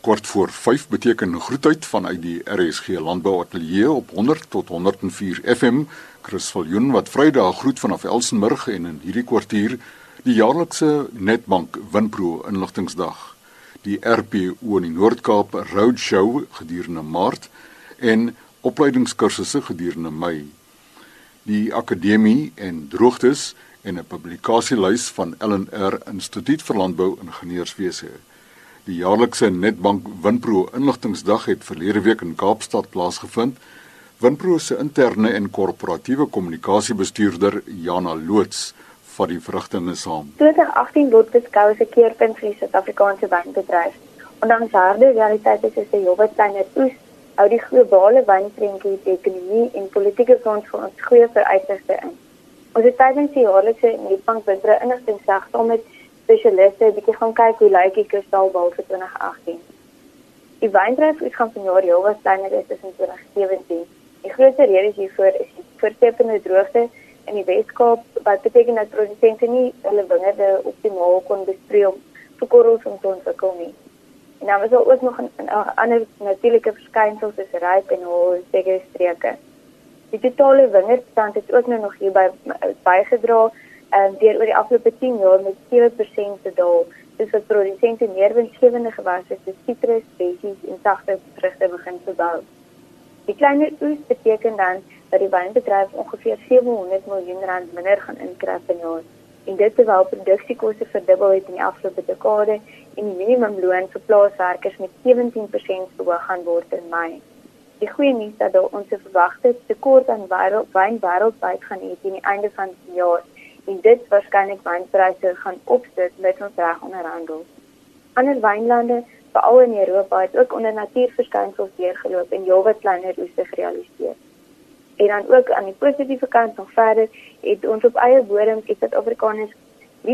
Kort voor 5 beteken groetheid vanuit die RSG Landbou Ateljee op 100 tot 104 FM. Chris Viljoen wat Vrydag groet vanaf Elsenburg en in hierdie kwartier die jaarlikse Netbank Winpro inligtingsdag. Die RPO in die Noord-Kaap Roadshow gedurende Maart en opleidingskursusse gedurende Mei. Die akademie en droogtes en 'n publikasielys van LNR Instituut vir Landbou Ingenieurswese. Die jaarlikse Netbank Winpro inligtingsdag het verlede week in Kaapstad plaasgevind. Winpro se interne en korporatiewe kommunikasiebestuurder Jana Loots vat die vrugtinge saam. 2018 word beskou as 'n keerpunt vir die Suid-Afrikaanse wynbedryf. Ondanks harde realiteite soos die jobbe kleiner oes, hou die globale wynprentjie die ekonomie en politieke front vir ons goeie vereistes in. Ons het tydens die jaarlikse Netbank Winpro inligtingsdag saam met spesialiste 'n bietjie gaan kyk hoe lyk die kristalbal vir 2018. Die wyndryf is gaan vanjaar heel wat kleiner is as in 2017. Die grootste rede hiervoor is die voortsetende droogte in die Weskaap wat beteken dat produsente nie hulle wingerde optimaal kon besproei om korrels om te ontwikkel nie. En dan was daar ook nog 'n ander natuurlike verskynsel soos ryp en hol sekere streke. Die totale wingerdstand het ook nou nog hierby bygedra um, deur oor die afgelope 10 jaar met 7% te daal, soos wat produsente meer winsgewende gewasse soos sitrus, bessies en sagte vrugte begin verbou. Die kleiner oes beteken dan dat die wynbedryf ongeveer 700 miljoen rand minder gaan inkry per jaar. En dit terwyl produksiekoste verdubbel het in die afgelope dekade en die minimumloon vir plaaswerkers met 17% verhoog gaan word in Mei. Die goeie nuus is dat ons verwagte tekort aan wyn wêreldwyd gaan hê teen die einde van die jaar en dit waarskynlik wynpryse gaan opsit met ons reg onderhandel. Ander wynlande, veral in Europa, het ook onder natuurverskynsels deurgeloop en heelwat kleiner oeste gerealiseer. En dan ook aan die positiewe kant nog verder, het ons op eie bodem het Suid-Afrikaners 3%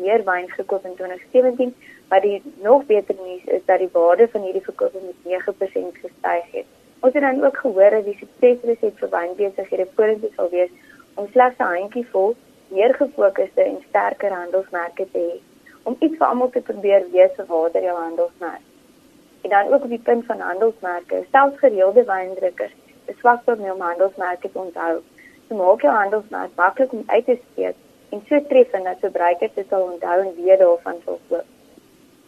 meer wyn gekoop in 2017, maar die nog beter nuus is dat die waarde van hierdie verkope met 9% gestyg het. Ons het dan ook gehoor dat die suksesresept vir wynbesighede vorentoe sal wees om slegs 'n handjievol meer gefokusde en sterker handelsmerke te hê om iets vir almal te probeer wees water jou handelsmerk. En dan ook op die punt van handelsmerke, selfs gereelde wyndrukkers, is swak tot om handelsmerke te onthou. So maak jou handelsmerk maklik om uit te steek en so treffend dat verbruikers dit sal onthou en weet daarvan sal koop.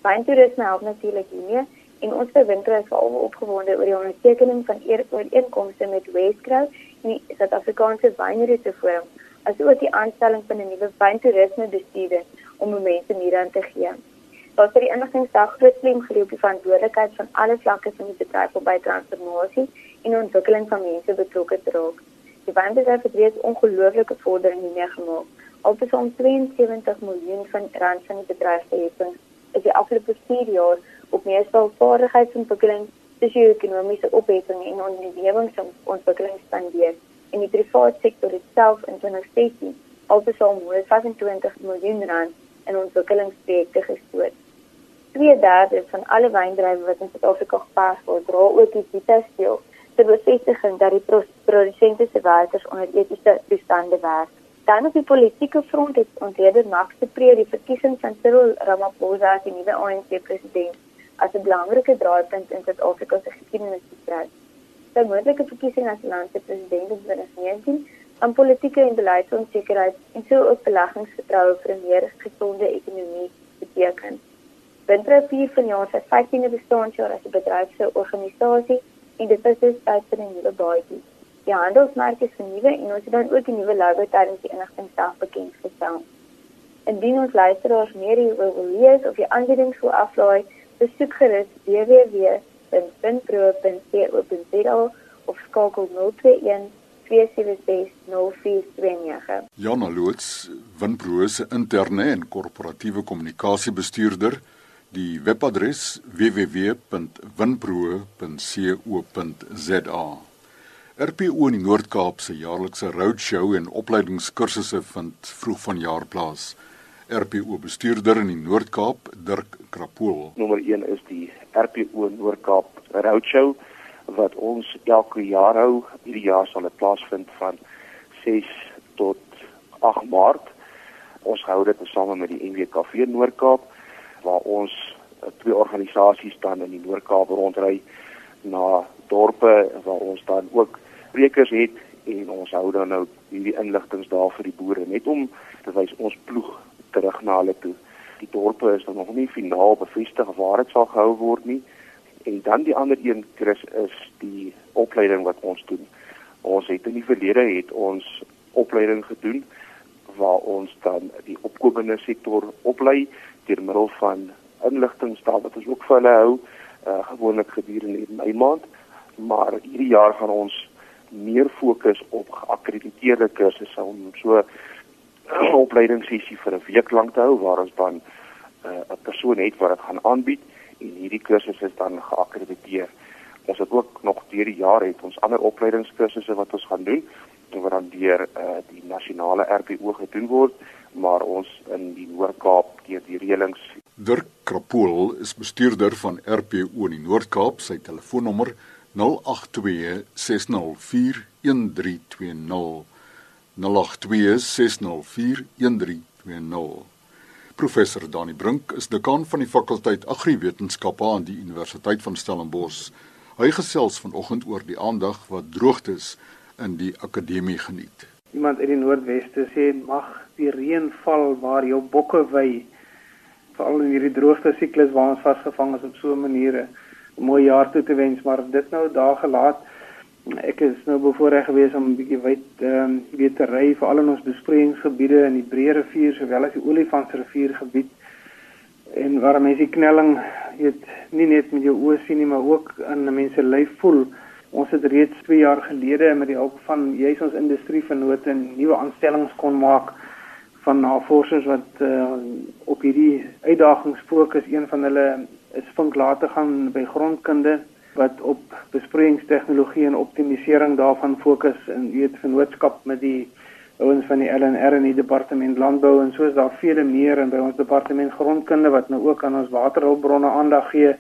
Wyntoerisme help natuurlik hiermee en ons verwinter is veral opgewonde oor die ondertekening van ooreenkomste met Wescrow en die Suid-Afrikaanse Wynroete Forum asook die aanstelling van 'n nuwe wyntoerisme bestuurder om momentum hieraan te gee. Daar vir die inligtingsdag groot klem gelê op die verantwoordelikheid van alle vlakke van die bedryf om by transformasie en ontwikkeling van mense betrokke te raak. Die wynbedryf het reeds ongelooflike vordering hiermee gemaak. Altesaam 72 miljoen van rand van die bedryfsheffing is die afgelope 4 jaar op meestal vaardigheidsontwikkeling, sosio-ekonomiese opheffing en ondernemingsontwikkeling spandeer en die private sektor het self in 2016 altesaam 125 miljoen rand in ontwikkelingsprojekte gestoot. Twee derde van alle wyndrywe wat in Suid-Afrika gepas word, dra ook die vitesteel te bevestiging dat die produsente se werkers onder etiese toestande werk. Dan op die politieke front het ontleder Max de Pre die verkiesing van Cyril Ramaphosa as die nuwe ANC president as 'n belangrike draaipunt in Suid-Afrika se geskiedenis beskryf sy moontlike verkiesing as landse president in 2019 aan politieke en beleidsonsekerheid en so ook beleggingsvertroue vir 'n meer gesonde ekonomie beteken. Winter 4 van jaar sy 15de bestaanjaar as 'n bedryfsorganisasie en dit is dus tyd vir 'n nuwe baadjie. Die handelsmark is vernuwe en ons het dan ook 'n nuwe logo tydens die inligtingdag bekend gestel. Indien ons luisteraars meer hieroor wil lees of die aanbiedings wil aflaai, besoek gerus www www.winpro.co.za of skakel 021 2760429. Jana Loots, Winpro se interne en korporatiewe kommunikasiebestuurder, die webadres www.winpro.co.za. RPO in die Noord-Kaap se jaarlikse roadshow en opleidingskursusse vind vroeg vanjaar plaas. RPO bestuurder in die Noord-Kaap, Dirk Krapool. Nommer 1 is die RPO Noord-Kaap Roadshow wat ons elke jaar hou. Hierdie jaar sal dit plaasvind van 6 tot 8 Maart. Ons hou dit tesame met die NWKV Noord-Kaap waar ons twee organisasies dan in die Noord-Kaap rondry na dorpe waar ons dan ook sprekers het en ons hou dan nou hierdie inligtings daar vir die boere net om te wys ons ploeg terug na hulle toe. Die dorpe is nog nie finaal bevestig waar dit sal gehou word nie. En dan die ander een Chris is die opleiding wat ons doen. Ons het in die verlede het ons opleiding gedoen waar ons dan die opkomende sektor oplei deur middel van inligtingstaal wat ons ook vir hulle hou uh, gewoonlik gedurende Mei maand maar hierdie jaar gaan ons meer fokus op geakkrediteerde kursusse om so opleidingssessie vir 'n week lank te hou waar ons dan uh, 'n uh, persoon het wat dit gaan aanbied en hierdie kursusse is dan geakkrediteer. Ons het ook nog deur die jaar het ons ander opleidingskursusse wat ons gaan doen wat dan deur uh, die nasionale RPO gedoen word, maar ons in die Noord-Kaap deur die reëlings. Dirk Krapool is bestuurder van RPO in die Noord-Kaap. Sy telefoonnommer 0800 0826041320 Professor Dani Brink is dekaan van die fakulteit Agriwetenskappe aan die Universiteit van Stellenbosch. Hy gesels vanoggend oor die aandag wat droogtes in die akademie geniet. Iemand uit die Noordweste sê mag die reën val waar jou bokke wy veral in hierdie droogte siklus waar ons vasgevang is op so 'n maniere mooi jaar toe te wens, maar dit nou daar gelaat. Ek is nou bevoorreg geweest om 'n bietjie wyd ehm um, weer te ry vir al ons besproeiingsgebiede in die Breë rivier sowel as die Olifantsrivier gebied. En waar mense die knelling weet nie net met jou oë sien nie, maar ook in mense lyf voel. Ons het reeds 2 jaar gelede met die hulp van juis ons industrie vennote nuwe aanstellings kon maak van navorsers wat uh, op hierdie uitdagings fokus. Een van hulle is vink later gaan by grondkunde wat op besproeiingstegnologie en optimalisering daarvan fokus en weet vennootskap met die ouens van die LNR en die departement landbou en soos daar vele meer en by ons departement grondkunde wat nou ook aan ons waterhulpbronne aandag gee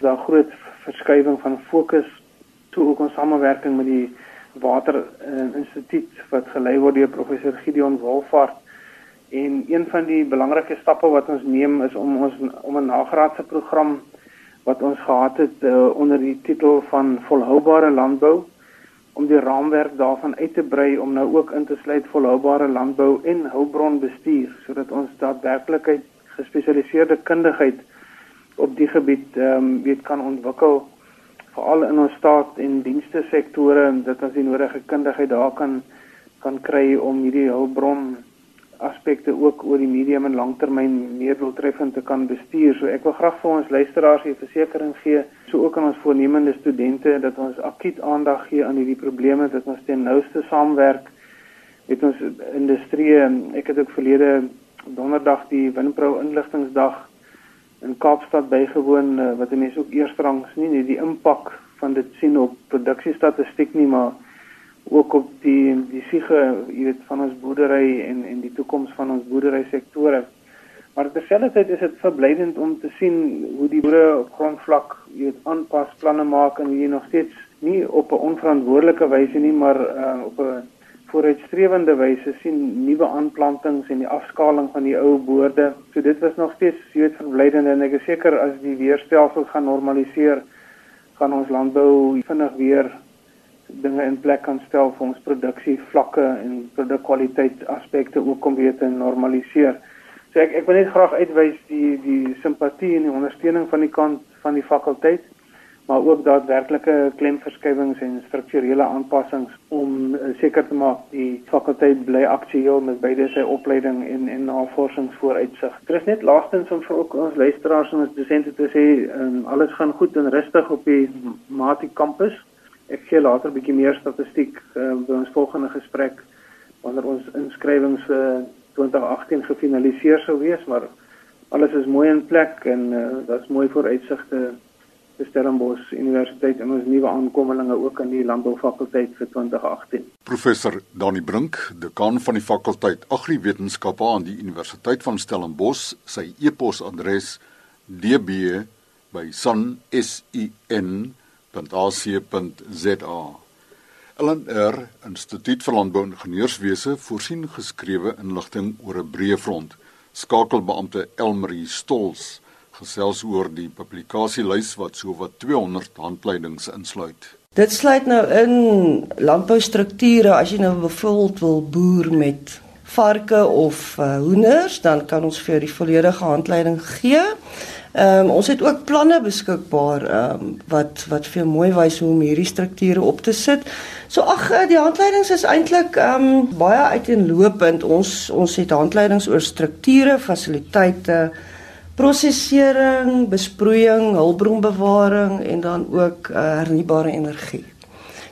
daar groot verskywing van fokus toe ook ons samewerking met die water uh, instituut wat gelei word deur professor Gideon Wolfart En een van die belangrike stappe wat ons neem is om ons om 'n nagraadse program wat ons gehad het uh, onder die titel van volhoubare landbou om die raamwerk daarvan uit te brei om nou ook in te sluit volhoubare landbou en hulpbronbestuur sodat ons daadwerklikheid gespesialiseerde kundigheid op die gebied ehm um, weet kan ontwikkel veral in ons staat en dienste sektore en dit as die nodige kundigheid daar kan kan kry om hierdie hulpbron aspekte ook oor die medium en langtermyn meer doeltreffend te kan bestuur. So ek wil graag vir ons luisteraars hier versekering gee, so ook aan ons voornemende studente dat ons akuut aandag gee aan hierdie probleme, dat ons ten nouste saamwerk met ons industrie. Ek het ook verlede donderdag die Winpro inligtingsdag in Kaapstad bygewoon eh, wat mense ook eerstrangs nie net die impak van dit sien op produksiestatistiek nie, maar ook op die die siege, jy weet, van ons boerdery en en die toekoms van ons boerdery sektore. Maar terselfdertyd is dit verblydend om te sien hoe die boere op grondvlak, jy weet, aanpasplanne maak en hier nog steeds nie op 'n onverantwoordelike wyse nie, maar uh, op 'n vooruitstrewende wyse sien nuwe aanplantings en die afskaling van die ou boorde. So dit was nog steeds jy weet verblydend en ek is seker as die weerstelsels gaan normaliseer, gaan ons landbou vinnig weer dinge in plek kan stel vir ons produksie vlakke en produkkwaliteit aspekte ook om weer te normaliseer. So ek ek wil net graag uitwys die die simpatie en die ondersteuning van die kant van die fakulteit maar ook daadwerklike klemverskywings en strukturele aanpassings om uh, seker te maak die fakulteit bly aktueel met beide sy opleiding en en navorsingsvooruitsig. Dit is net laastens om vir ook ons luisteraars en ons dosente te sê um, alles gaan goed en rustig op die Mati kampus ek gee later 'n bietjie meer statistiek uh, by ons volgende gesprek wanneer ons inskrywings vir uh, 2018 gefinaliseer sou wees, maar alles is mooi in plek en uh, daar's mooi vooruitsigte vir Stellenbosch Universiteit en ons nuwe aankomlinge ook aan die landboufakulteit vir 2018. Professor Dani Brink, dekaan van die fakulteit Agriwetenskappe aan die Universiteit van Stellenbosch, sy e-posadres db@sun.sin www.ac.za. LNR Instituut vir Landbou en Ingenieurswese voorsien geskrewe inligting oor 'n breë front. Skakelbeampte Elmarie Stols gesels oor die publikasielys wat sowat 200 handleidings insluit. Dit sluit nou in landboustrukture as jy nou byvoorbeeld wil boer met varke of uh, hoenders, dan kan ons vir jou die volledige handleiding gee. Ehm um, ons het ook planne beskikbaar ehm um, wat wat vir mooi wys hoe om hierdie strukture op te sit. So ag eh, die handleidings is eintlik ehm um, baie uiteenlopend. Ons ons het handleidings oor strukture, fasiliteite, prosesering, besproeiing, hulpbronbewaring en dan ook uh, hernubare energie.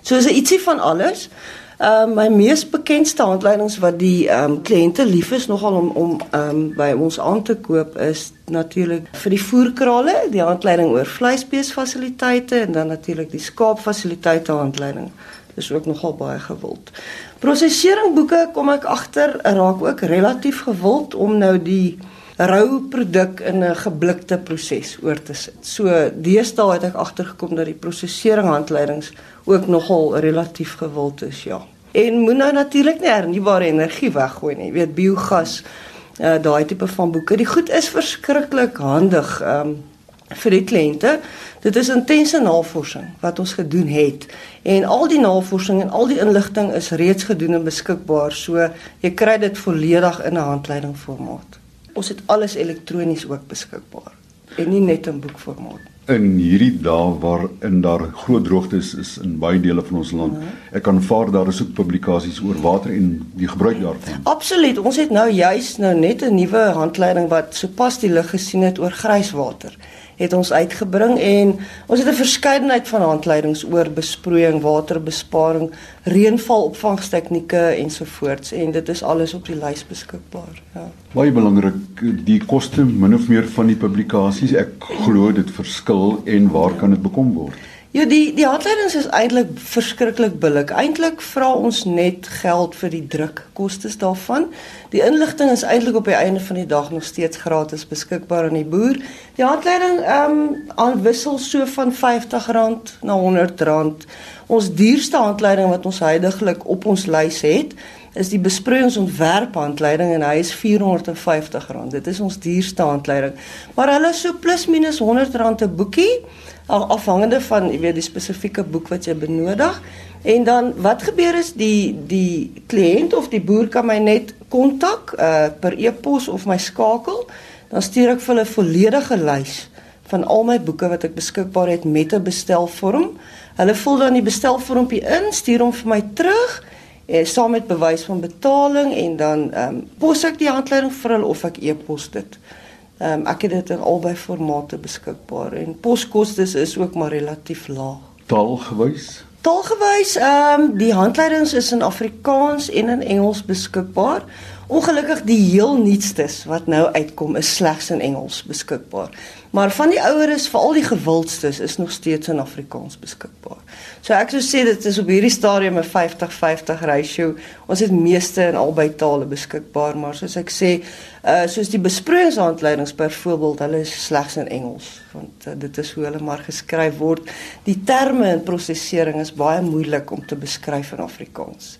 So is 'n ietsie van alles. Ehm um, my mees bekendste handleidings wat die ehm um, kliënte lief is nogal om om ehm um, by ons aan te koop is natuurlik vir die voerkrale, die handleiding oor vleisbeesfasiliteite en dan natuurlik die skaapfasiliteite handleiding. Dis ook nogal baie gewild. Prosesseringboeke kom ek agter raak ook relatief gewild om nou die rou produk in 'n geblikte proses oor te sit. So deesdae het ek agtergekom dat die prosesering handleidings ook nogal relatief gewild is, ja. En moet nou natuurlik nie hernubare energie weggooi nie. Jy weet biogas, uh, daai tipe van boeke. Die goed is verskriklik handig um vir die kliënte. Dit is intense navorsing wat ons gedoen het en al die navorsing en al die inligting is reeds gedoen en beskikbaar. So jy kry dit volledig in 'n handleiding formaat. Ons het alles elektronies ook beskikbaar en nie net in boekformaat. In hierdie dae waarin daar groot droogtes is in baie dele van ons land, ja. ek kan vaar daar is ook publikasies oor water en die gebruik daarvan. Absoluut. Ons het nou juis nou net 'n nuwe handleiding wat sopas die lig gesien het oor grijswater het ons uitgebring en ons het 'n verskeidenheid van handleidings oor besproeiing, waterbesparing, reënvalopvangstegnieke ensovoorts en dit is alles op die lys beskikbaar. Ja. Baie belangrik, die koste min of meer van die publikasies, ek glo dit verskil en waar kan dit bekom word? Ja, die die handleidings is eintlik verskriklik billik. Eintlik vra ons net geld vir die drukkostes daarvan. Die inligting is eintlik op die einde van die dag nog steeds gratis beskikbaar aan die boer. Die handleiding ehm um, aanwissel so van R50 na R100. Ons duurste handleiding wat ons heidaglik op ons lys het, is die besproeiingsontwerp handleiding en hy is R450. Dit is ons duurste handleiding. Maar hulle so plus minus R100 'n boekie afhangende van jy weet die spesifieke boek wat jy benodig. En dan wat gebeur is die die kliënt of die boer kan my net kontak uh, per e-pos of my skakel. Dan stuur ek vir hulle 'n volledige lys van al my boeke wat ek beskikbaar het met 'n bestelvorm. Hulle vul dan die bestelvormpie in, stuur hom vir my terug en saam met bewys van betaling en dan ehm um, pos ek die handleiding vir hulle of ek e-pos dit. Ehm um, ek het dit in albei formate beskikbaar en poskoste is ook maar relatief laag. Taalgewys? Taalgewys, ehm um, die handleidings is in Afrikaans en in Engels beskikbaar. Ongelukkig die heel nuutstes wat nou uitkom is slegs in Engels beskikbaar. Maar van die oueres, veral die gewildstes, is nog steeds in Afrikaans beskikbaar. So ek sou sê dit is op hierdie stadium 'n 50-50 ratio. Ons het meeste in albei tale beskikbaar, maar soos ek sê, uh soos die besproeiingshandleidings byvoorbeeld, hulle is slegs in Engels, want uh, dit is hoe hulle maar geskryf word. Die terme in prosesering is baie moeilik om te beskryf in Afrikaans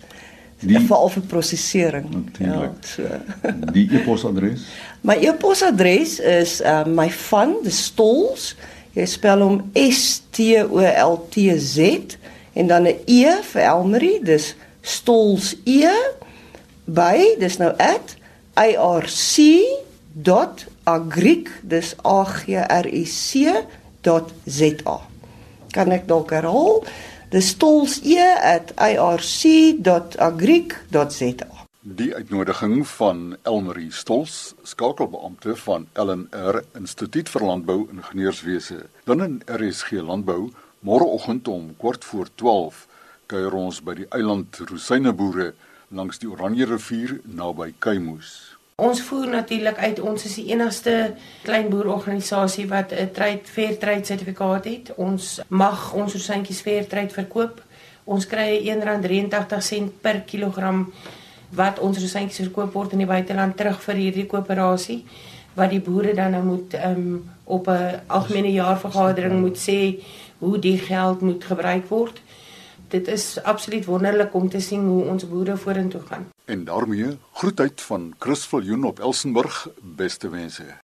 die veral vir prosesering. Ja, so. die e-posadres? My e-posadres is uh my van die stols. Jy spel hom S T O L T Z en dan 'n E vir Elmarie, dis stols E by dis nou @irc.agric, dis A G R I C.za. Kan ek dalk herhaal? Dis stolse@irc.agric.za. Die uitnodiging van Elmarie Stols, skakelbeampte van LNR Instituut vir Landbou Ingenieurswese, dan in RSG Landbou, môreoggend om kwart voor 12 kuier ons by die eiland Rosyneboere langs die Oranje rivier naby Kuimoes. Ons voer natuurlik uit ons is die enigste kleinboerorganisasie wat 'n trade fair trade sertifikaat het. Ons mag ons rosantjies fair trade verkoop. Ons kry R1.83 per kilogram wat ons rosantjies verkoop word in die buiteland terug vir hierdie koöperasie wat die boere dan nou moet um, op 'n algemene jaarvergadering moet sê hoe die geld moet gebruik word dit is absoluut wonderlik om te sien hoe ons boere vorentoe gaan. En daarmee groet uit van Chris Viljoen op Elsenburg, beste wense.